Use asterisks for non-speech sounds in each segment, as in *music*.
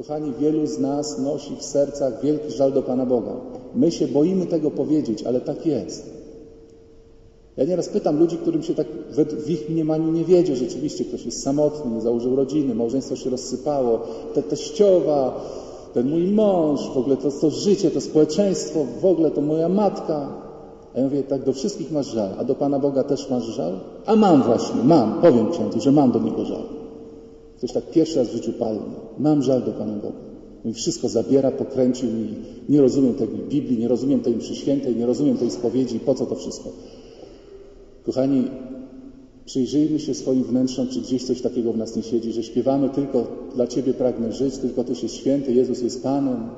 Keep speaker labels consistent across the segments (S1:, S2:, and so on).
S1: Kochani, wielu z nas nosi w sercach wielki żal do Pana Boga. My się boimy tego powiedzieć, ale tak jest. Ja nieraz pytam ludzi, którym się tak w ich mniemaniu nie wiedzie, rzeczywiście ktoś jest samotny, nie założył rodziny, małżeństwo się rozsypało, te teściowa, ten mój mąż, w ogóle to, to życie, to społeczeństwo, w ogóle to moja matka. A ja mówię, tak do wszystkich masz żal, a do Pana Boga też masz żal? A mam właśnie, mam, powiem księdzu, że mam do Niego żal. Ktoś tak pierwszy raz w życiu palny. Mam żal do Pana Boga. I wszystko zabiera, pokręcił mi. Nie rozumiem tej Biblii, nie rozumiem tej mszy świętej, nie rozumiem tej spowiedzi. Po co to wszystko? Kochani, przyjrzyjmy się swoim wnętrzom, czy gdzieś coś takiego w nas nie siedzi, że śpiewamy tylko dla Ciebie pragnę żyć, tylko Tyś jest święty, Jezus jest Panem,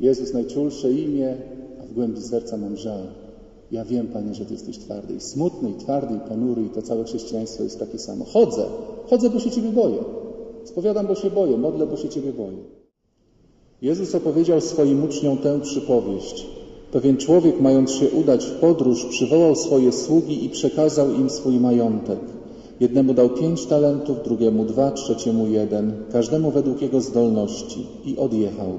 S1: Jezus najczulsze imię, a w głębi serca mam żal. Ja wiem, Panie, że Ty jesteś twardy i smutny, i twardy, i ponury, i to całe chrześcijaństwo jest takie samo. Chodzę, chodzę, bo się Ciebie boję. Spowiadam, bo się boję, modlę, bo się Ciebie boję. Jezus opowiedział swoim uczniom tę przypowieść. Pewien człowiek, mając się udać w podróż, przywołał swoje sługi i przekazał im swój majątek. Jednemu dał pięć talentów, drugiemu dwa, trzeciemu jeden, każdemu według jego zdolności i odjechał.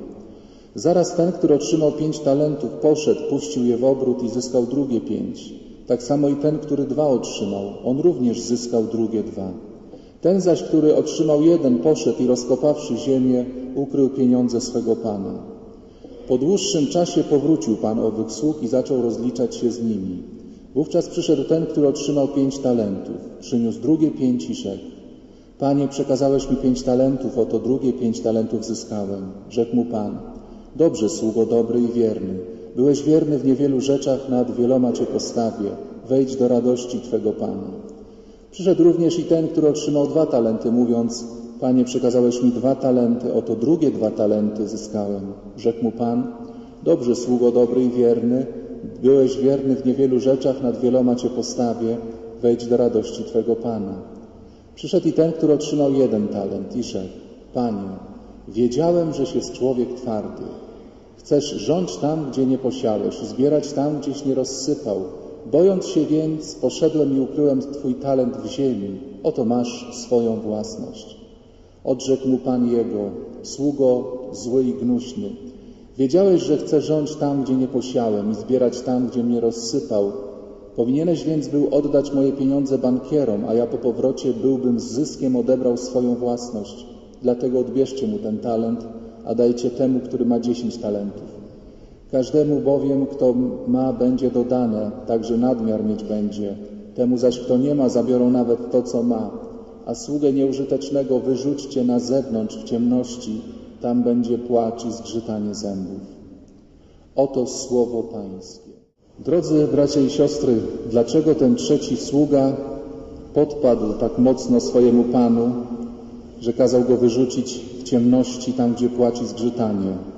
S1: Zaraz ten, który otrzymał pięć talentów, poszedł, puścił je w obrót i zyskał drugie pięć. Tak samo i ten, który dwa otrzymał, on również zyskał drugie dwa. Ten zaś, który otrzymał jeden, poszedł i rozkopawszy ziemię, ukrył pieniądze swego Pana. Po dłuższym czasie powrócił Pan owych sług i zaczął rozliczać się z nimi. Wówczas przyszedł ten, który otrzymał pięć talentów. Przyniósł drugie pięć i rzekł. Panie, przekazałeś mi pięć talentów, oto drugie pięć talentów zyskałem. Rzekł mu Pan. Dobrze, sługo dobry i wierny. Byłeś wierny w niewielu rzeczach, nad wieloma Cię postawię. Wejdź do radości Twego Pana. Przyszedł również i ten, który otrzymał dwa talenty, mówiąc, Panie, przekazałeś mi dwa talenty, oto drugie dwa talenty zyskałem. Rzekł mu Pan, dobrze, sługo dobry i wierny, byłeś wierny w niewielu rzeczach, nad wieloma Cię postawię, wejdź do radości Twego Pana. Przyszedł i ten, który otrzymał jeden talent i rzekł, Panie, wiedziałem, żeś jest człowiek twardy. Chcesz rządź tam, gdzie nie posiałeś, zbierać tam, gdzieś nie rozsypał. Bojąc się więc, poszedłem i ukryłem Twój talent w ziemi. Oto masz swoją własność. Odrzekł mu Pan jego, sługo zły i gnuśny. Wiedziałeś, że chcę rządź tam, gdzie nie posiałem i zbierać tam, gdzie mnie rozsypał. Powinieneś więc był oddać moje pieniądze bankierom, a ja po powrocie byłbym z zyskiem odebrał swoją własność. Dlatego odbierzcie mu ten talent, a dajcie temu, który ma dziesięć talentów. Każdemu bowiem, kto ma, będzie dodane, także nadmiar mieć będzie. Temu zaś, kto nie ma, zabiorą nawet to, co ma. A sługę nieużytecznego wyrzućcie na zewnątrz w ciemności, tam będzie płacz i zgrzytanie zębów. Oto słowo Pańskie. Drodzy bracia i siostry, dlaczego ten trzeci sługa podpadł tak mocno swojemu Panu, że kazał go wyrzucić w ciemności, tam gdzie płaci zgrzytanie?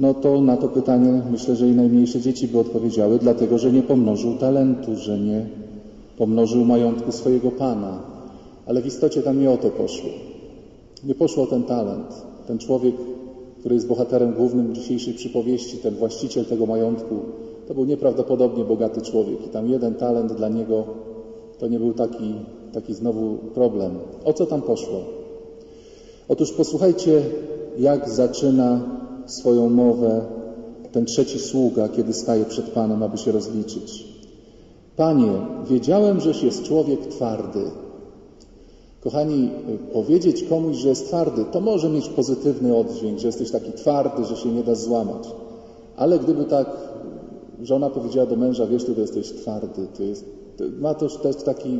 S1: No to na to pytanie myślę, że i najmniejsze dzieci by odpowiedziały, dlatego że nie pomnożył talentu, że nie pomnożył majątku swojego Pana. Ale w istocie tam nie o to poszło. Nie poszło o ten talent. Ten człowiek, który jest bohaterem głównym dzisiejszej przypowieści, ten właściciel tego majątku, to był nieprawdopodobnie bogaty człowiek i tam jeden talent dla niego to nie był taki, taki znowu problem. O co tam poszło? Otóż posłuchajcie, jak zaczyna swoją mowę ten trzeci sługa, kiedy staje przed Panem, aby się rozliczyć. Panie, wiedziałem, żeś jest człowiek twardy. Kochani, powiedzieć komuś, że jest twardy, to może mieć pozytywny oddźwięk, że jesteś taki twardy, że się nie da złamać. Ale gdyby tak żona powiedziała do męża, wiesz, ty to jesteś twardy, jest, ma to też taki,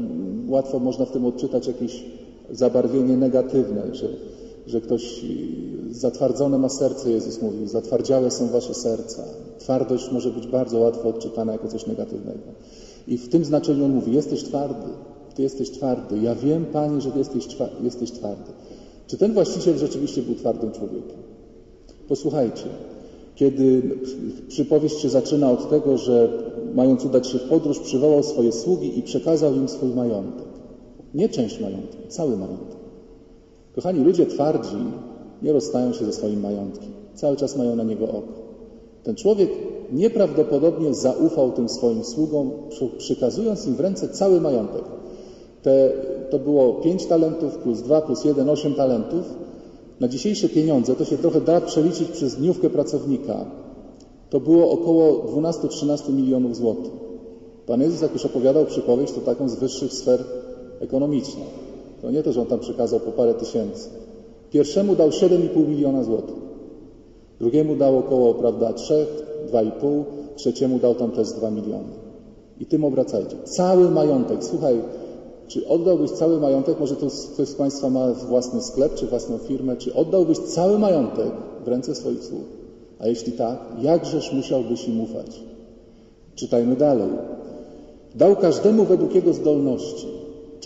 S1: łatwo można w tym odczytać jakieś zabarwienie negatywne, że, że ktoś zatwardzone ma serce, Jezus mówił, zatwardziałe są wasze serca. Twardość może być bardzo łatwo odczytana jako coś negatywnego. I w tym znaczeniu on mówi, jesteś twardy, ty jesteś twardy. Ja wiem, Panie, że ty jesteś, jesteś twardy. Czy ten właściciel rzeczywiście był twardym człowiekiem? Posłuchajcie, kiedy przypowieść się zaczyna od tego, że mając udać się w podróż, przywołał swoje sługi i przekazał im swój majątek. Nie część majątku, cały majątek. Kochani, ludzie twardzi nie rozstają się ze swoim majątkiem. Cały czas mają na niego oko. Ten człowiek nieprawdopodobnie zaufał tym swoim sługom, przykazując im w ręce cały majątek. Te, to było pięć talentów plus dwa plus jeden, osiem talentów. Na dzisiejsze pieniądze to się trochę da przeliczyć przez dniówkę pracownika. To było około 12-13 milionów złotych. Pan Jezus, jak już opowiadał przypowieść, to taką z wyższych sfer ekonomicznych. To nie to, że on tam przekazał po parę tysięcy. Pierwszemu dał 7,5 miliona złotych. Drugiemu dał około, prawda, 3, 2,5, trzeciemu dał tam też 2 miliony. I tym obracajcie. Cały majątek. Słuchaj, czy oddałbyś cały majątek? Może to ktoś z Państwa ma własny sklep, czy własną firmę? Czy oddałbyś cały majątek w ręce swoich sług? A jeśli tak, jakżeż musiałbyś im ufać? Czytajmy dalej. Dał każdemu według jego zdolności.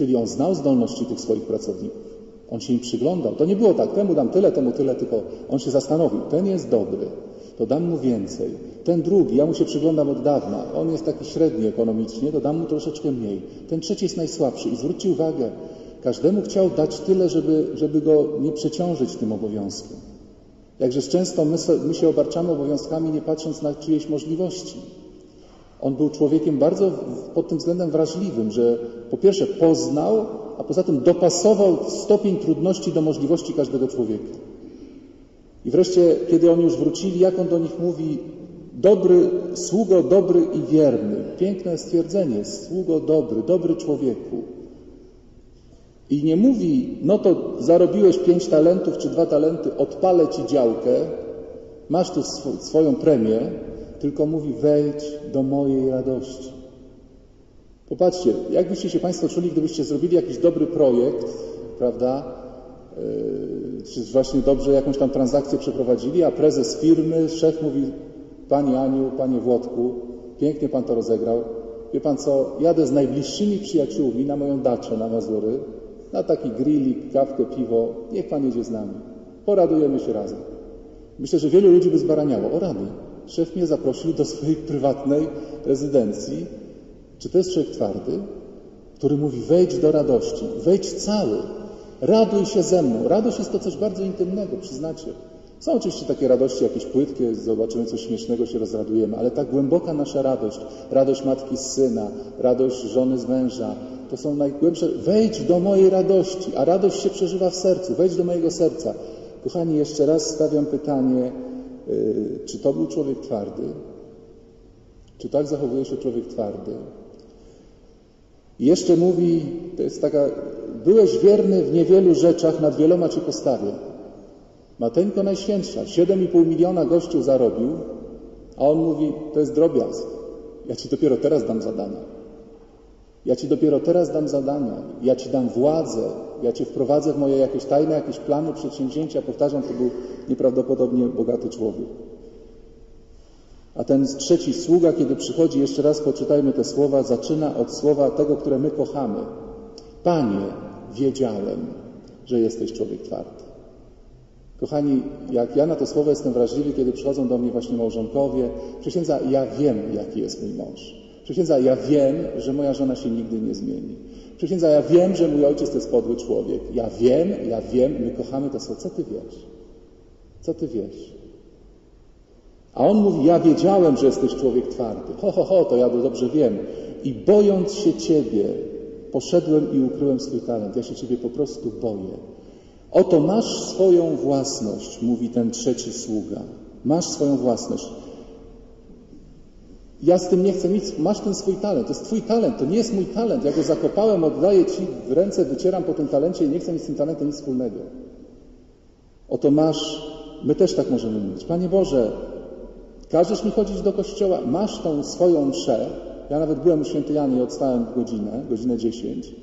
S1: Czyli on znał zdolności tych swoich pracowników. On się im przyglądał. To nie było tak, temu dam tyle, temu tyle, tylko on się zastanowił. Ten jest dobry, to dam mu więcej. Ten drugi, ja mu się przyglądam od dawna, on jest taki średni ekonomicznie, to dam mu troszeczkę mniej. Ten trzeci jest najsłabszy i zwróćcie uwagę, każdemu chciał dać tyle, żeby, żeby go nie przeciążyć tym obowiązkiem. Jakżeż często my, my się obarczamy obowiązkami, nie patrząc na czyjeś możliwości. On był człowiekiem bardzo pod tym względem wrażliwym, że po pierwsze poznał, a poza tym dopasował stopień trudności do możliwości każdego człowieka. I wreszcie, kiedy oni już wrócili, jak on do nich mówi, dobry, sługo dobry i wierny. Piękne stwierdzenie, sługo dobry, dobry człowieku. I nie mówi, no to zarobiłeś pięć talentów czy dwa talenty, odpalę ci działkę, masz tu sw swoją premię, tylko mówi, wejdź do mojej radości. Popatrzcie, jakbyście się Państwo czuli, gdybyście zrobili jakiś dobry projekt, prawda, yy, czy właśnie dobrze jakąś tam transakcję przeprowadzili, a prezes firmy, szef mówi, Pani Aniu, Panie Włodku, pięknie Pan to rozegrał. Wie Pan co, jadę z najbliższymi przyjaciółmi na moją daczę na Mazury, na taki grillik, kawkę, piwo, niech Pan jedzie z nami. Poradujemy się razem. Myślę, że wielu ludzi by zbaraniało. O rady, szef mnie zaprosił do swojej prywatnej rezydencji. Czy to jest człowiek twardy, który mówi wejdź do radości, wejdź cały, raduj się ze mną. Radość jest to coś bardzo intymnego, przyznacie. Są oczywiście takie radości jakieś płytkie, zobaczymy coś śmiesznego, się rozradujemy, ale tak głęboka nasza radość, radość matki z syna, radość żony z męża, to są najgłębsze. Wejdź do mojej radości, a radość się przeżywa w sercu, wejdź do mojego serca. Kochani, jeszcze raz stawiam pytanie, yy, czy to był człowiek twardy? Czy tak zachowuje się człowiek twardy? I jeszcze mówi, to jest taka, byłeś wierny w niewielu rzeczach, nad wieloma cię postawię. Mateńko Najświętsza, 7,5 miliona gościu zarobił, a on mówi, to jest drobiazg. Ja ci dopiero teraz dam zadania. Ja ci dopiero teraz dam zadania. Ja ci dam władzę. Ja cię wprowadzę w moje jakieś tajne, jakieś plany, przedsięwzięcia. Powtarzam, to był nieprawdopodobnie bogaty człowiek. A ten trzeci sługa, kiedy przychodzi, jeszcze raz poczytajmy te słowa, zaczyna od słowa tego, które my kochamy. Panie, wiedziałem, że jesteś człowiek twardy. Kochani, jak ja na to słowo jestem wrażliwy, kiedy przychodzą do mnie właśnie małżonkowie, przysiędza, ja wiem, jaki jest mój mąż. Przysiędza, ja wiem, że moja żona się nigdy nie zmieni. Przysiędza, ja wiem, że mój ojciec to jest podły człowiek. Ja wiem, ja wiem, my kochamy to słowo. Co ty wiesz? Co ty wiesz? A on mówi, ja wiedziałem, że jesteś człowiek twardy. Ho, ho, ho, to ja dobrze wiem. I bojąc się Ciebie, poszedłem i ukryłem swój talent. Ja się Ciebie po prostu boję. Oto masz swoją własność, mówi ten trzeci sługa. Masz swoją własność. Ja z tym nie chcę nic, masz ten swój talent, to jest Twój talent, to nie jest mój talent. Ja go zakopałem, oddaję Ci w ręce, wycieram po tym talencie i nie chcę mieć z tym talentem nic wspólnego. Oto masz, my też tak możemy mówić. Panie Boże, każesz mi chodzić do kościoła, masz tą swoją mszę. Ja nawet byłem u świętej Jany i odstałem godzinę, godzinę 10.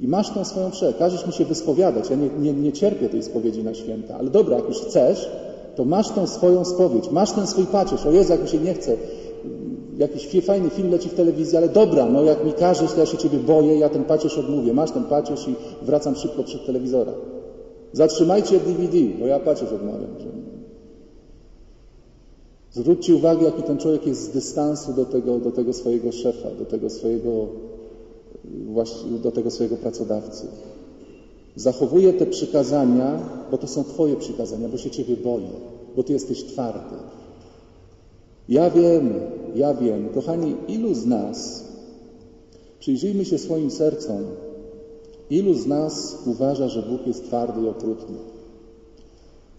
S1: I masz tą swoją mszę, każesz mi się wyspowiadać. Ja nie, nie, nie cierpię tej spowiedzi na święta, ale dobra, jak już chcesz, to masz tą swoją spowiedź, masz ten swój pacierz. O Jezu, jak mi się nie chce, jakiś fajny film leci w telewizji, ale dobra, no jak mi każesz, to ja się Ciebie boję, ja ten pacierz odmówię. Masz ten pacierz i wracam szybko przed telewizora. Zatrzymajcie DVD, bo ja pacierz odmawiam. Zwróćcie uwagę, jaki ten człowiek jest z dystansu do tego, do tego swojego szefa, do tego swojego, do tego swojego pracodawcy. Zachowuje te przykazania, bo to są Twoje przykazania, bo się Ciebie boi, bo Ty jesteś twardy. Ja wiem, ja wiem, kochani, ilu z nas, przyjrzyjmy się swoim sercom, ilu z nas uważa, że Bóg jest twardy i okrutny?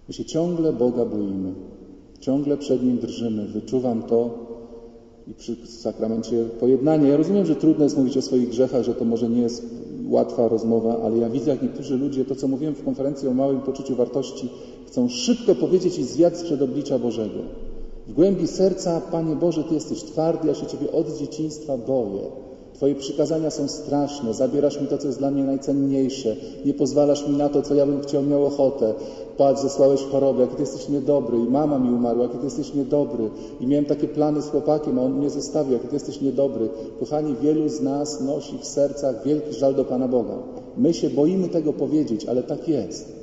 S1: My się ciągle Boga boimy. Ciągle przed Nim drżymy. Wyczuwam to i przy sakramencie pojednania. Ja rozumiem, że trudno jest mówić o swoich grzechach, że to może nie jest łatwa rozmowa, ale ja widzę, jak niektórzy ludzie, to co mówiłem w konferencji o małym poczuciu wartości, chcą szybko powiedzieć i zwiać przed oblicza Bożego. W głębi serca, Panie Boże, Ty jesteś twardy, ja się Ciebie od dzieciństwa boję. Twoje przykazania są straszne, zabierasz mi to, co jest dla mnie najcenniejsze, nie pozwalasz mi na to, co ja bym chciał, miał ochotę. Patrz, zesłałeś chorobę, jaki Ty jesteś niedobry. I mama mi umarła, jaki Ty jesteś niedobry. I miałem takie plany z chłopakiem, a on mnie zostawił, jaki Ty jesteś niedobry. Kochani, wielu z nas nosi w sercach wielki żal do Pana Boga. My się boimy tego powiedzieć, ale tak jest.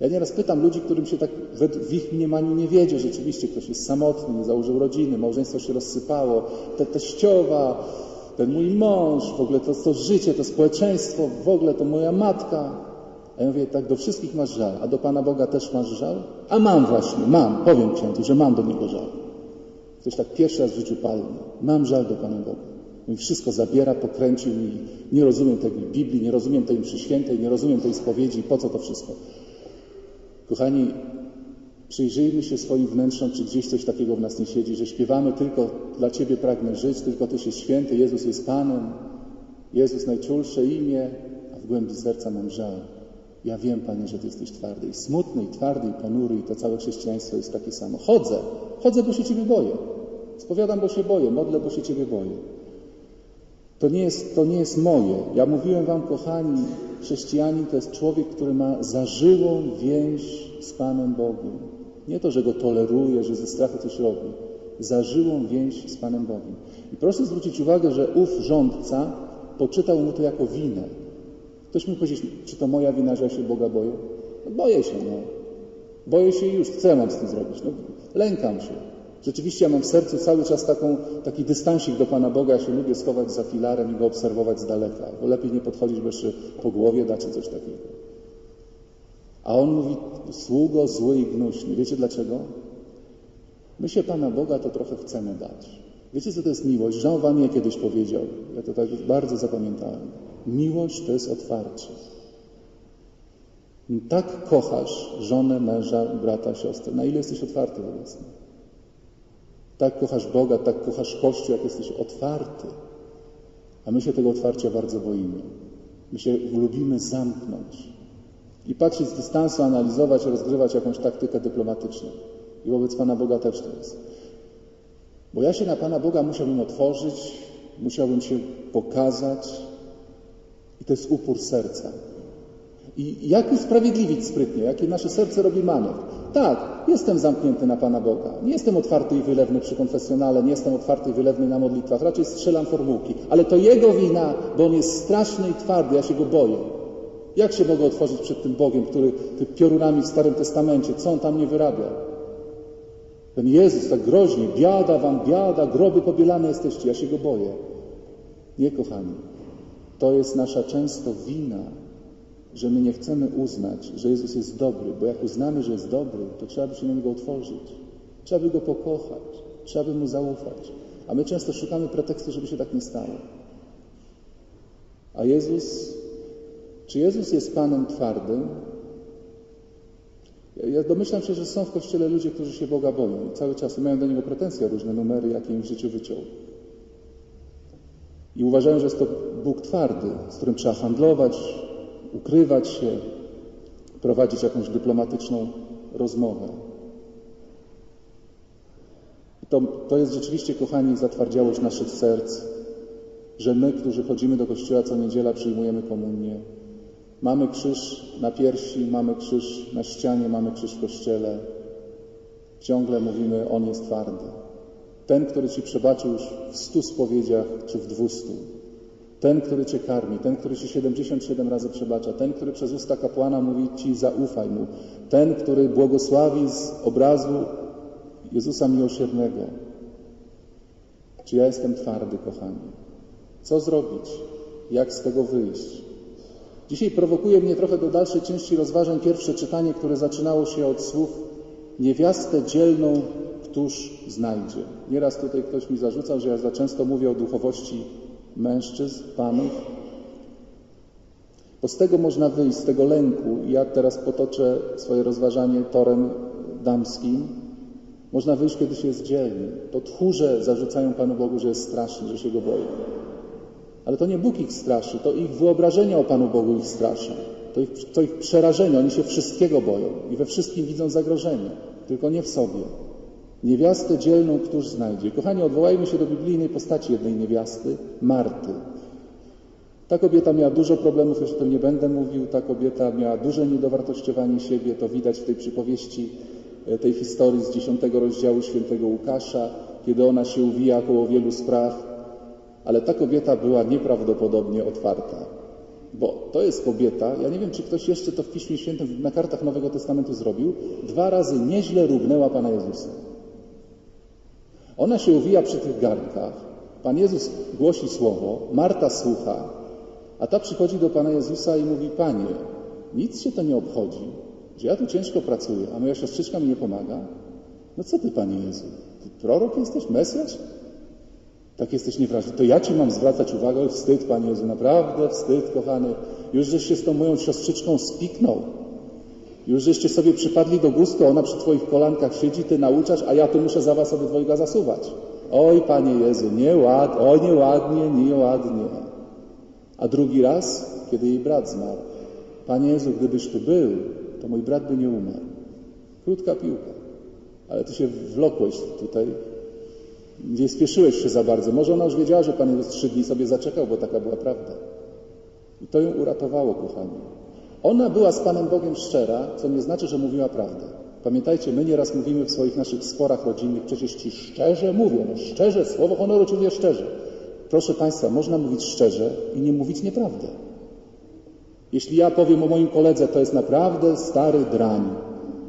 S1: Ja nieraz pytam ludzi, którym się tak w ich mniemaniu nie wiedzie, rzeczywiście. Ktoś jest samotny, nie założył rodziny, małżeństwo się rozsypało, te teściowa, ten mój mąż, w ogóle to, to życie, to społeczeństwo, w ogóle to moja matka. A ja mówię, tak do wszystkich masz żal, a do Pana Boga też masz żal? A mam właśnie, mam, powiem księdzu, że mam do Niego żal. Ktoś tak pierwszy raz w życiu palny. Mam żal do Pana Boga. Mi wszystko zabiera, pokręcił mi. Nie rozumiem tej Biblii, nie rozumiem tej mszy świętej, nie rozumiem tej spowiedzi. Po co to wszystko? Kochani, przyjrzyjmy się swoim wnętrzom, czy gdzieś coś takiego w nas nie siedzi, że śpiewamy tylko dla Ciebie pragnę żyć, tylko Tyś jest święty, Jezus jest Panem, Jezus najczulsze imię, a w głębi serca mam żal. Ja wiem, Panie, że Ty jesteś twardy i smutny, i twardy, i ponury, i to całe chrześcijaństwo jest takie samo. Chodzę, chodzę, bo się Ciebie boję. Spowiadam, bo się boję, modlę, bo się Ciebie boję. To nie jest, to nie jest moje. Ja mówiłem Wam, kochani, chrześcijanin to jest człowiek, który ma zażyłą więź z Panem Bogiem. Nie to, że go toleruje, że ze strachu coś robi. Zażyłą więź z Panem Bogiem. I proszę zwrócić uwagę, że ów rządca poczytał mu to jako winę. Ktoś mi powiedzieć, czy to moja wina, że ja się Boga boję? No boję się, no. Boję się już. Co ja mam z tym zrobić? No, lękam się. Rzeczywiście ja mam w sercu cały czas taką, taki dystansik do Pana Boga. Ja się lubię schować za filarem i go obserwować z daleka. Bo lepiej nie podchodzić, bo jeszcze po głowie da czy coś takiego. A on mówi, sługo zły i gnuśny. Wiecie dlaczego? My się Pana Boga to trochę chcemy dać. Wiecie, co to jest miłość? Jean Vanier kiedyś powiedział, ja to tak bardzo zapamiętałem. Miłość to jest otwarcie. Tak kochasz żonę, męża, brata, siostrę. Na ile jesteś otwarty wobec nich? Tak kochasz Boga, tak kochasz Kościół, jak jesteś otwarty. A my się tego otwarcia bardzo boimy. My się lubimy zamknąć i patrzeć z dystansu, analizować, rozgrywać jakąś taktykę dyplomatyczną. I wobec Pana Boga też to jest. Bo ja się na Pana Boga musiałbym otworzyć, musiałbym się pokazać i to jest upór serca. I jak usprawiedliwić sprytnie, jakie nasze serce robi manewr? Tak, jestem zamknięty na Pana Boga. Nie jestem otwarty i wylewny przy konfesjonale, nie jestem otwarty i wylewny na modlitwach. Raczej strzelam formułki. Ale to Jego wina, bo On jest straszny i twardy, ja się Go boję. Jak się mogę otworzyć przed tym Bogiem, który ty piorunami w Starym Testamencie, co On tam nie wyrabia? Ten Jezus tak groźnie, biada wam, biada, groby pobielane jesteście, ja się Go boję. Nie, kochani. To jest nasza często wina, że my nie chcemy uznać, że Jezus jest dobry, bo jak uznamy, że jest dobry, to trzeba by się na Niego otworzyć. Trzeba by Go pokochać, trzeba by Mu zaufać. A my często szukamy pretekstu, żeby się tak nie stało. A Jezus czy Jezus jest Panem twardym? Ja domyślam się, że są w Kościele ludzie, którzy się Boga boją i cały czas mają do Niego pretensje różne numery, jakie im w życiu wyciął. I uważają, że jest to Bóg twardy, z którym trzeba handlować, ukrywać się, prowadzić jakąś dyplomatyczną rozmowę. To, to jest rzeczywiście, kochani, zatwardziałość naszych serc, że my, którzy chodzimy do kościoła co niedziela, przyjmujemy komunię, Mamy krzyż na piersi, mamy krzyż na ścianie, mamy krzyż w kościele. Ciągle mówimy, On jest twardy. Ten, który Ci przebaczył już w stu spowiedziach czy w dwustu. Ten, który Cię karmi, ten, który Ci 77 razy przebacza, ten, który przez usta kapłana mówi Ci zaufaj Mu, ten, który błogosławi z obrazu Jezusa Miłosiernego. Czy ja jestem twardy, kochani? Co zrobić? Jak z tego wyjść? Dzisiaj prowokuje mnie trochę do dalszej części rozważań pierwsze czytanie, które zaczynało się od słów niewiastę dzielną któż znajdzie. Nieraz tutaj ktoś mi zarzucał, że ja za często mówię o duchowości mężczyzn, panów. Bo z tego można wyjść, z tego lęku. Ja teraz potoczę swoje rozważanie torem damskim. Można wyjść, kiedy się jest dzielny. To tchórze zarzucają Panu Bogu, że jest straszny, że się Go boją. Ale to nie Bóg ich straszy, to ich wyobrażenia o Panu Bogu ich straszą. To ich, to ich przerażenie, oni się wszystkiego boją i we wszystkim widzą zagrożenie, tylko nie w sobie. Niewiastę dzielną któż znajdzie? Kochani, odwołajmy się do biblijnej postaci jednej niewiasty, Marty. Ta kobieta miała dużo problemów, już o tym nie będę mówił. Ta kobieta miała duże niedowartościowanie siebie, to widać w tej przypowieści, e, tej historii z dziesiątego rozdziału świętego Łukasza, kiedy ona się uwija koło wielu spraw, ale ta kobieta była nieprawdopodobnie otwarta. Bo to jest kobieta, ja nie wiem, czy ktoś jeszcze to w Piśmie Świętym na kartach Nowego Testamentu zrobił, dwa razy nieźle równęła Pana Jezusa. Ona się uwija przy tych garnkach, Pan Jezus głosi słowo, Marta słucha, a ta przychodzi do Pana Jezusa i mówi, Panie, nic się to nie obchodzi, że ja tu ciężko pracuję, a moja siostrzyczka mi nie pomaga. No co Ty, Panie Jezu, Ty prorok jesteś, Mesjasz? Tak jesteś niewrażliwy. To ja Ci mam zwracać uwagę? Wstyd, Panie Jezu, naprawdę wstyd, kochany. Już żeś się z tą moją siostrzyczką spiknął. Już żeście sobie przypadli do gustu, ona przy Twoich kolankach siedzi, Ty nauczasz, a ja tu muszę za Was obydwojga zasuwać. Oj, Panie Jezu, nieładnie, oj, nieładnie, nieładnie. A drugi raz, kiedy jej brat zmarł. Panie Jezu, gdybyś Tu był, to mój brat by nie umarł. Krótka piłka. Ale Ty się wlokłeś tutaj nie spieszyłeś się za bardzo. Może ona już wiedziała, że Pan Jezus trzy dni sobie zaczekał, bo taka była prawda. I to ją uratowało, kochani. Ona była z Panem Bogiem szczera, co nie znaczy, że mówiła prawdę. Pamiętajcie, my nieraz mówimy w swoich naszych sporach rodzinnych, przecież Ci szczerze mówię, no szczerze, słowo honoru czyli szczerze. Proszę Państwa, można mówić szczerze i nie mówić nieprawdę. Jeśli ja powiem o moim koledze, to jest naprawdę stary drań,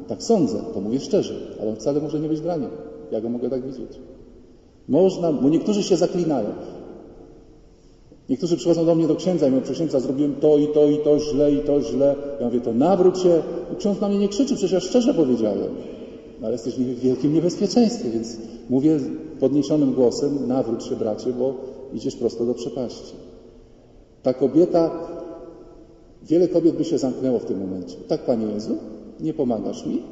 S1: tak sądzę, to mówię szczerze, ale on wcale może nie być draniem. Ja go mogę tak widzieć. Można, bo niektórzy się zaklinają. Niektórzy przychodzą do mnie do księdza i mówią, księdza, zrobiłem to i to i to źle i to źle. Ja mówię, to nawróć się. Ksiądz na mnie nie krzyczy, przecież ja szczerze powiedziałem. Ale jesteś w wielkim niebezpieczeństwie, więc mówię podniesionym głosem, nawróć się bracie, bo idziesz prosto do przepaści. Ta kobieta, wiele kobiet by się zamknęło w tym momencie. Tak, Panie Jezu, nie pomagasz mi,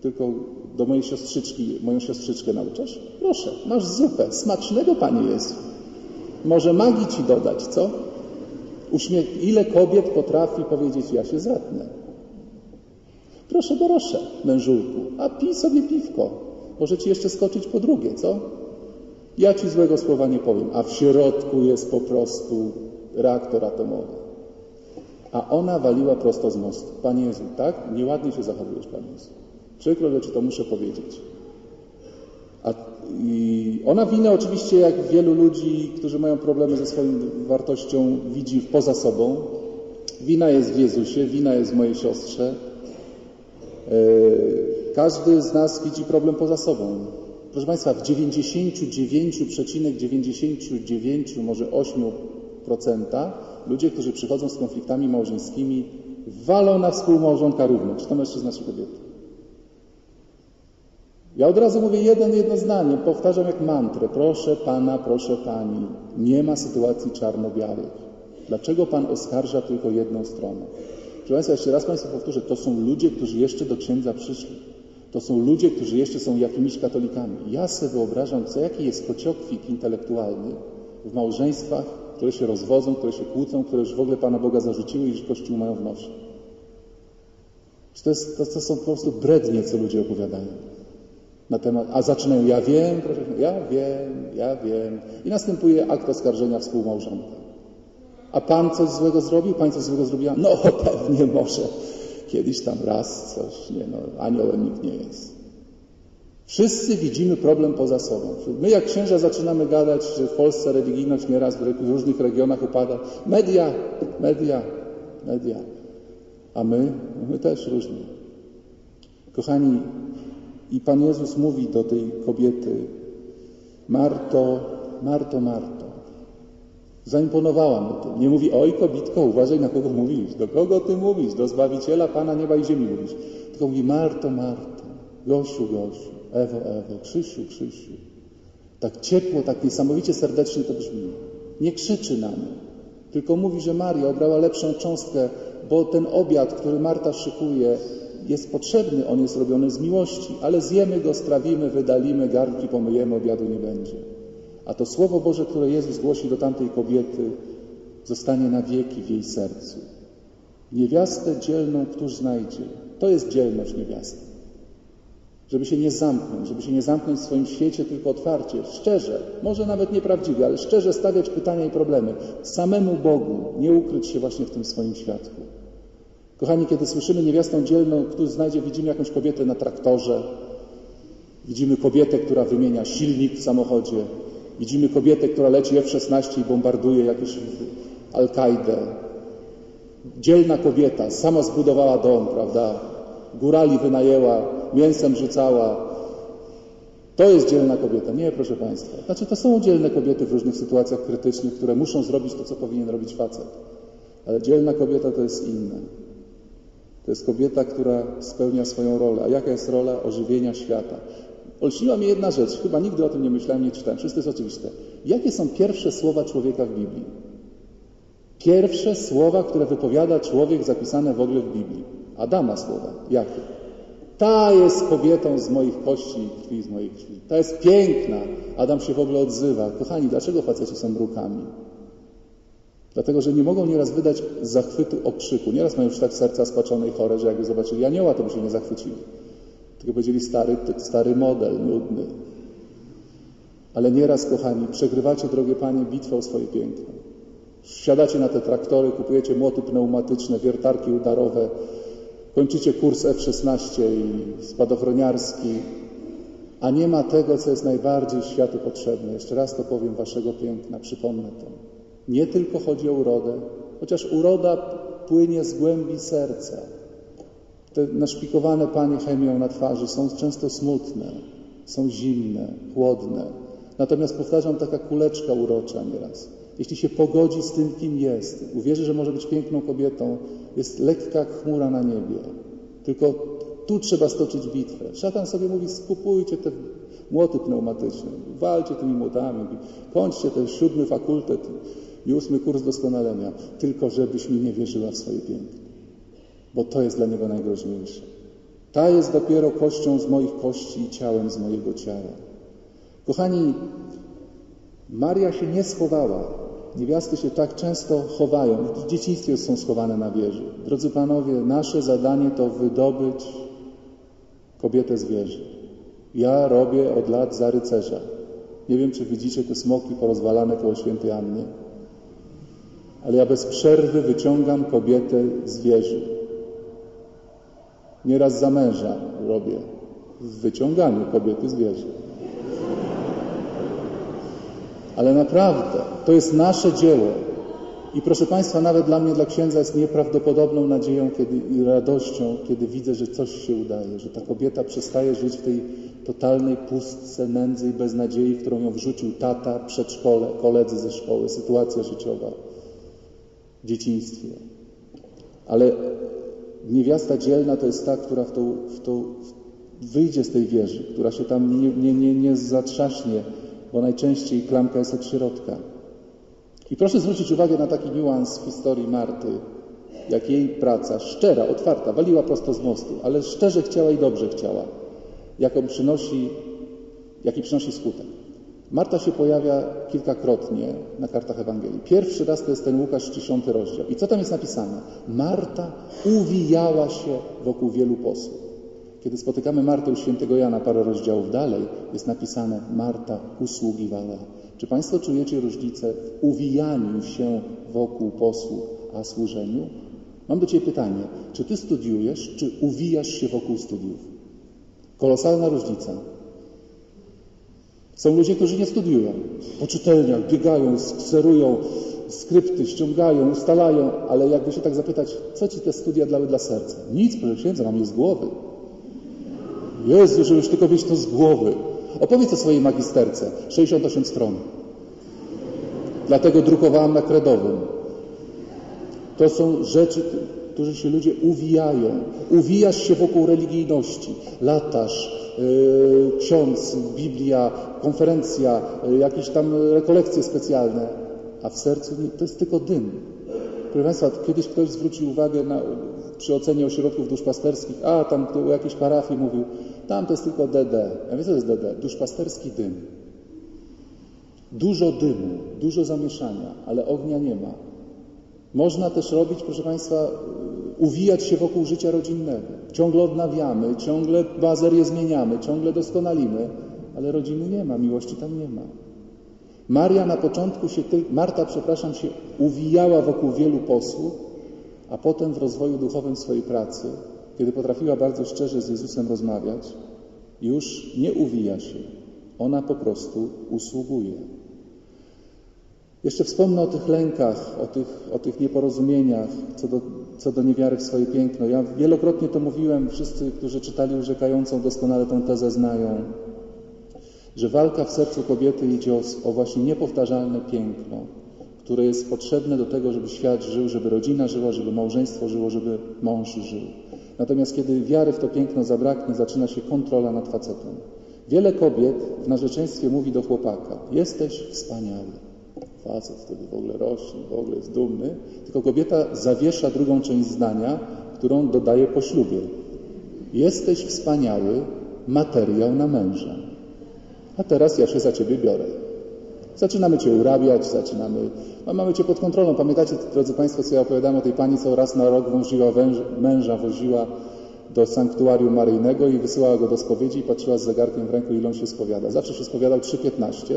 S1: tylko do mojej siostrzyczki, moją siostrzyczkę nauczasz? Proszę, masz zupę, smacznego Panie Jezu. Może magii Ci dodać, co? Ile kobiet potrafi powiedzieć, ja się zatnę. Proszę, proszę, mężulku, a pij sobie piwko. Może Ci jeszcze skoczyć po drugie, co? Ja Ci złego słowa nie powiem, a w środku jest po prostu reaktor atomowy. A ona waliła prosto z mostu. Panie Jezu, tak? Nieładnie się zachowujesz, Panie Jezu. Przykro, że Ci to muszę powiedzieć. A, ona winę oczywiście, jak wielu ludzi, którzy mają problemy ze swoją wartością, widzi poza sobą. Wina jest w Jezusie, wina jest w mojej siostrze. Yy, każdy z nas widzi problem poza sobą. Proszę Państwa, w 99,99, ,99, może 8% ludzie, którzy przychodzą z konfliktami małżeńskimi, walą na współmałżonka równo, czy to mężczyzna, czy kobieta. Ja od razu mówię jeden, jedno zdanie, powtarzam jak mantrę. Proszę Pana, proszę Pani, nie ma sytuacji czarno-białych. Dlaczego Pan oskarża tylko jedną stronę? Proszę Państwa, jeszcze raz Państwu powtórzę, to są ludzie, którzy jeszcze do księdza przyszli. To są ludzie, którzy jeszcze są jakimiś katolikami. Ja sobie wyobrażam, co jaki jest kociokwik intelektualny w małżeństwach, które się rozwodzą, które się kłócą, które już w ogóle Pana Boga zarzuciły i już Kościół mają w nosie. To, jest, to, to są po prostu brednie, co ludzie opowiadają na temat, a zaczynają, ja wiem, proszę, ja wiem, ja wiem. I następuje akt oskarżenia współmałżonka. A pan coś złego zrobił? Pani coś złego zrobiła? No *laughs* pewnie może. Kiedyś tam raz coś, nie no, aniołem nikt nie jest. Wszyscy widzimy problem poza sobą. My jak księża zaczynamy gadać, że w Polsce religijność nieraz w różnych regionach upada. Media, media, media. A my, my też różnie. Kochani, i Pan Jezus mówi do tej kobiety: Marto, Marto, Marto. Zaimponowała mu to. Nie mówi: Oj, kobitko, uważaj na kogo mówisz. Do kogo ty mówisz? Do Zbawiciela Pana nieba i ziemi mówisz. Tylko mówi: Marto, Marto, Gosiu, Gosiu, Ewo, Ewo, Krzysiu, Krzysiu. Tak ciepło, tak niesamowicie serdecznie to brzmi. Nie krzyczy na mnie, tylko mówi, że Maria obrała lepszą cząstkę bo ten obiad, który Marta szykuje, jest potrzebny, on jest robiony z miłości, ale zjemy go, strawimy, wydalimy, garnki pomyjemy, obiadu nie będzie. A to Słowo Boże, które Jezus głosi do tamtej kobiety, zostanie na wieki w jej sercu. Niewiastę dzielną któż znajdzie? To jest dzielność niewiasty. Żeby się nie zamknąć, żeby się nie zamknąć w swoim świecie, tylko otwarcie, szczerze, może nawet nieprawdziwie, ale szczerze stawiać pytania i problemy. Samemu Bogu nie ukryć się właśnie w tym swoim światku. Kochani, kiedy słyszymy niewiastą dzielną, któż znajdzie, widzimy jakąś kobietę na traktorze, widzimy kobietę, która wymienia silnik w samochodzie, widzimy kobietę, która leci F-16 i bombarduje jakąś Al-Kaidę. Dzielna kobieta, sama zbudowała dom, prawda? Górali wynajęła, mięsem rzucała. To jest dzielna kobieta. Nie, proszę Państwa. Znaczy, to są dzielne kobiety w różnych sytuacjach krytycznych, które muszą zrobić to, co powinien robić facet. Ale dzielna kobieta to jest inne. To jest kobieta, która spełnia swoją rolę. A jaka jest rola ożywienia świata? Olśniła mnie jedna rzecz, chyba nigdy o tym nie myślałem, nie czytałem. Wszystko jest oczywiste. Jakie są pierwsze słowa człowieka w Biblii? Pierwsze słowa, które wypowiada człowiek zapisane w ogóle w Biblii. Adama słowa. Jakie? Ta jest kobietą z moich kości i krwi z moich krwi. Ta jest piękna. Adam się w ogóle odzywa. Kochani, dlaczego faceci są mrukami? Dlatego, że nie mogą nieraz wydać zachwytu okrzyku. Nieraz mają już tak serca spaczone i chore, że jakby zobaczyli anioła, to by się nie zachwycili. Tylko powiedzieli stary, stary model, nudny. Ale nieraz, kochani, przegrywacie, drogie panie, bitwę o swoje piękno. Wsiadacie na te traktory, kupujecie młoty pneumatyczne, wiertarki udarowe, kończycie kurs F-16 i spadochroniarski, a nie ma tego, co jest najbardziej światu potrzebne. Jeszcze raz to powiem, waszego piękna, przypomnę to. Nie tylko chodzi o urodę, chociaż uroda płynie z głębi serca. Te naszpikowane panie chemią na twarzy są często smutne, są zimne, chłodne. Natomiast powtarzam, taka kuleczka urocza nieraz. Jeśli się pogodzi z tym, kim jest, uwierzy, że może być piękną kobietą, jest lekka chmura na niebie. Tylko tu trzeba stoczyć bitwę. Szatan sobie mówi, skupujcie te młoty pneumatyczne, walcie tymi młotami, kończcie ten siódmy fakultet i ósmy kurs doskonalenia, tylko żebyś mi nie wierzyła w swoje piękno. Bo to jest dla niego najgroźniejsze. Ta jest dopiero kością z moich kości i ciałem z mojego ciała. Kochani, Maria się nie schowała. Niewiasty się tak często chowają. W dzieciństwie są schowane na wieży. Drodzy panowie, nasze zadanie to wydobyć kobietę z wieży. Ja robię od lat za rycerza. Nie wiem, czy widzicie te smoki porozwalane koło świętej Anny, ale ja bez przerwy wyciągam kobietę z wieży. Nieraz za męża robię w wyciąganiu kobiety z wieży. Ale naprawdę, to jest nasze dzieło. I proszę Państwa, nawet dla mnie, dla księdza jest nieprawdopodobną nadzieją kiedy, i radością, kiedy widzę, że coś się udaje, że ta kobieta przestaje żyć w tej totalnej pustce, nędzy i beznadziei, w którą ją wrzucił tata, przedszkole, koledzy ze szkoły, sytuacja życiowa dzieciństwie. Ale niewiasta dzielna to jest ta, która w tą, w tą, wyjdzie z tej wieży, która się tam nie, nie, nie, nie zatrzaśnie, bo najczęściej klamka jest od środka. I proszę zwrócić uwagę na taki niuans w historii Marty, jak jej praca, szczera, otwarta, waliła prosto z mostu, ale szczerze chciała i dobrze chciała, jaką przynosi, jaki przynosi skutek. Marta się pojawia kilkakrotnie na kartach Ewangelii. Pierwszy raz to jest ten Łukasz, dziesiąty rozdział. I co tam jest napisane? Marta uwijała się wokół wielu posłów. Kiedy spotykamy Martę u świętego Jana parę rozdziałów dalej, jest napisane Marta usługiwała. Czy Państwo czujecie różnicę w uwijaniu się wokół posłów, a służeniu? Mam do Ciebie pytanie. Czy Ty studiujesz, czy uwijasz się wokół studiów? Kolosalna różnica. Są ludzie, którzy nie studiują. Po czytelniach biegają, skserują skrypty, ściągają, ustalają, ale jakby się tak zapytać, co Ci te studia dały dla serca? Nic, proszę księdza, mam je z głowy. Jezu, że już tylko mieć to z głowy. Opowiedz o swojej magisterce. 68 stron. Dlatego drukowałam na kredowym. To są rzeczy, którzy się ludzie uwijają. Uwijasz się wokół religijności. Latasz, yy, ksiądz, Biblia, konferencja, yy, jakieś tam rekolekcje specjalne. A w sercu nie, to jest tylko dym. Proszę Państwa, kiedyś ktoś zwrócił uwagę na, przy ocenie ośrodków duszpasterskich, a tam o jakiejś parafii mówił, tam to jest tylko DD. Ja wiem, co to jest DD? Duszpasterski dym. Dużo dymu, dużo zamieszania, ale ognia nie ma. Można też robić, proszę Państwa, uwijać się wokół życia rodzinnego. Ciągle odnawiamy, ciągle bazerię zmieniamy, ciągle doskonalimy, ale rodziny nie ma, miłości tam nie ma. Maria na początku się, Marta, przepraszam, się uwijała wokół wielu posłów, a potem w rozwoju duchowym swojej pracy, kiedy potrafiła bardzo szczerze z Jezusem rozmawiać, już nie uwija się, ona po prostu usługuje. Jeszcze wspomnę o tych lękach, o tych, o tych nieporozumieniach co do, co do niewiary w swoje piękno. Ja wielokrotnie to mówiłem, wszyscy, którzy czytali urzekającą, doskonale tę tezę znają, że walka w sercu kobiety idzie o, o właśnie niepowtarzalne piękno, które jest potrzebne do tego, żeby świat żył, żeby rodzina żyła, żeby małżeństwo żyło, żeby mąż żył. Natomiast kiedy wiary w to piękno zabraknie, zaczyna się kontrola nad facetem. Wiele kobiet w narzeczeństwie mówi do chłopaka: Jesteś wspaniały. Facet wtedy w ogóle rośnie, w ogóle jest dumny. Tylko kobieta zawiesza drugą część zdania, którą dodaje po ślubie. Jesteś wspaniały, materiał na męża. A teraz ja się za ciebie biorę. Zaczynamy cię urabiać, zaczynamy. No, mamy cię pod kontrolą. Pamiętacie, drodzy Państwo, co ja opowiadałem o tej pani, co raz na rok woziła węż, męża, woziła do sanktuarium maryjnego i wysyłała go do spowiedzi i patrzyła z zegarkiem w ręku, ile on się spowiada. Zawsze się spowiadał 3,15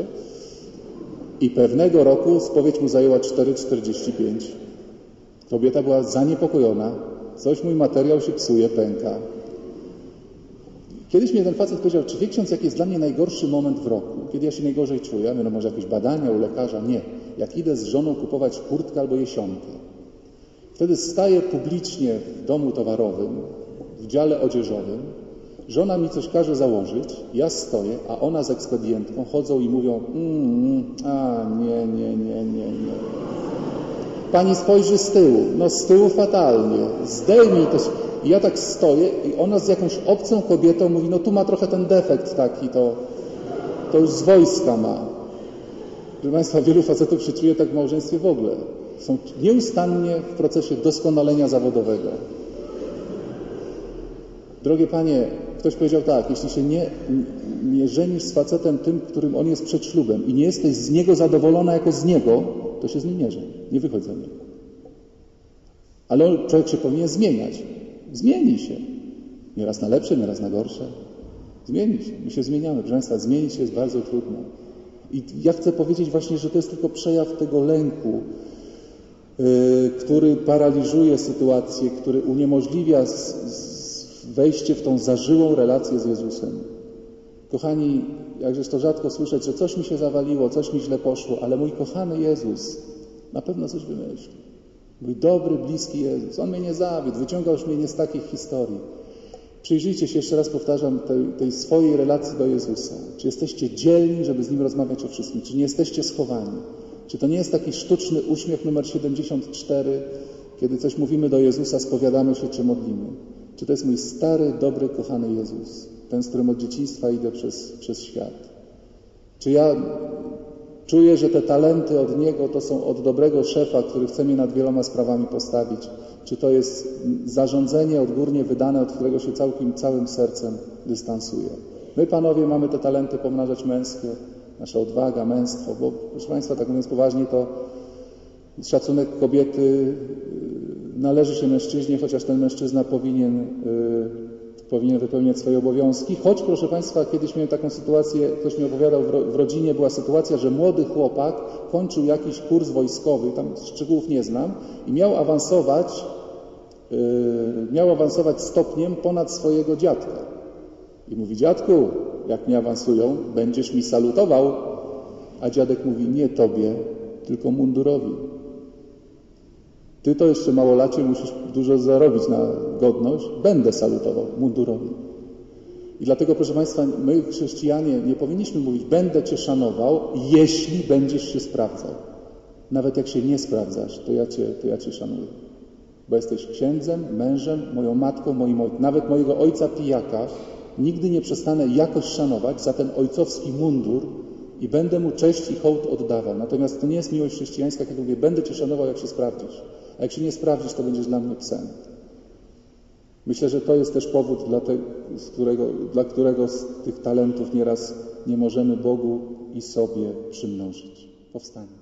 S1: i pewnego roku spowiedź mu zajęła 4,45. Kobieta była zaniepokojona. Coś mój materiał się psuje, pęka. Kiedyś mnie ten facet powiedział, czy wie ksiądz, jaki jest dla mnie najgorszy moment w roku? Kiedy ja się najgorzej czuję? Ja mówię, no może jakieś badania u lekarza? Nie. Jak idę z żoną kupować kurtkę albo jesionkę. Wtedy staję publicznie w domu towarowym, w dziale odzieżowym. Żona mi coś każe założyć, ja stoję, a ona z ekspedientką chodzą i mówią, mm, a nie, nie, nie, nie, nie. Pani spojrzy z tyłu, no z tyłu fatalnie, zdejmij to. I ja tak stoję i ona z jakąś obcą kobietą mówi, no tu ma trochę ten defekt taki, to, to już z wojska ma. Proszę Państwa, wielu facetów się czuje tak w małżeństwie w ogóle. Są nieustannie w procesie doskonalenia zawodowego. Drogie Panie, ktoś powiedział tak, jeśli się nie, nie żenisz z facetem tym, którym on jest przed ślubem i nie jesteś z niego zadowolona jako z niego, to się z nim nie żeń. Nie wychodź za niego. Ale człowiek się powinien zmieniać. Zmieni się. Nieraz na lepsze, nieraz na gorsze. Zmieni się. My się zmieniamy. Proszę Państwa, zmienić się jest bardzo trudno. I ja chcę powiedzieć właśnie, że to jest tylko przejaw tego lęku, yy, który paraliżuje sytuację, który uniemożliwia z, z wejście w tą zażyłą relację z Jezusem. Kochani, jakżeż to rzadko słyszeć, że coś mi się zawaliło, coś mi źle poszło, ale mój kochany Jezus na pewno coś wymyśli. Mój dobry, bliski Jezus. On mnie nie zawiódł, wyciągał już mnie nie z takich historii. Przyjrzyjcie się, jeszcze raz powtarzam, tej, tej, swojej relacji do Jezusa. Czy jesteście dzielni, żeby z Nim rozmawiać o wszystkim? Czy nie jesteście schowani? Czy to nie jest taki sztuczny uśmiech numer 74, kiedy coś mówimy do Jezusa, spowiadamy się czy modlimy? Czy to jest mój stary, dobry, kochany Jezus? Ten, z którym od dzieciństwa idę przez, przez świat? Czy ja Czuję, że te talenty od Niego to są od dobrego szefa, który chce mnie nad wieloma sprawami postawić. Czy to jest zarządzenie odgórnie wydane, od którego się całkiem, całym sercem dystansuję. My, panowie, mamy te talenty pomnażać męskie, nasza odwaga, męstwo, bo proszę Państwa, tak mówiąc poważnie, to szacunek kobiety należy się mężczyźnie, chociaż ten mężczyzna powinien y, powinien wypełniać swoje obowiązki. Choć, proszę Państwa, kiedyś miałem taką sytuację, ktoś mi opowiadał, w rodzinie była sytuacja, że młody chłopak kończył jakiś kurs wojskowy, tam szczegółów nie znam, i miał awansować, yy, miał awansować stopniem ponad swojego dziadka. I mówi, dziadku, jak mnie awansują, będziesz mi salutował. A dziadek mówi, nie tobie, tylko mundurowi. Ty to jeszcze małolacie musisz dużo zarobić na godność. Będę salutował mundurowi. I dlatego, proszę Państwa, my chrześcijanie nie powinniśmy mówić, będę Cię szanował, jeśli będziesz się sprawdzał. Nawet jak się nie sprawdzasz, to ja Cię, to ja cię szanuję. Bo jesteś księdzem, mężem, moją matką, moim ojcem. Nawet mojego ojca pijaka nigdy nie przestanę jakoś szanować za ten ojcowski mundur i będę mu cześć i hołd oddawał. Natomiast to nie jest miłość chrześcijańska, kiedy mówię, będę Cię szanował, jak się sprawdzisz. A jak się nie sprawdzisz, to będziesz dla mnie psem. Myślę, że to jest też powód, dla, te, którego, dla którego z tych talentów nieraz nie możemy Bogu i sobie przymnożyć. Powstańmy.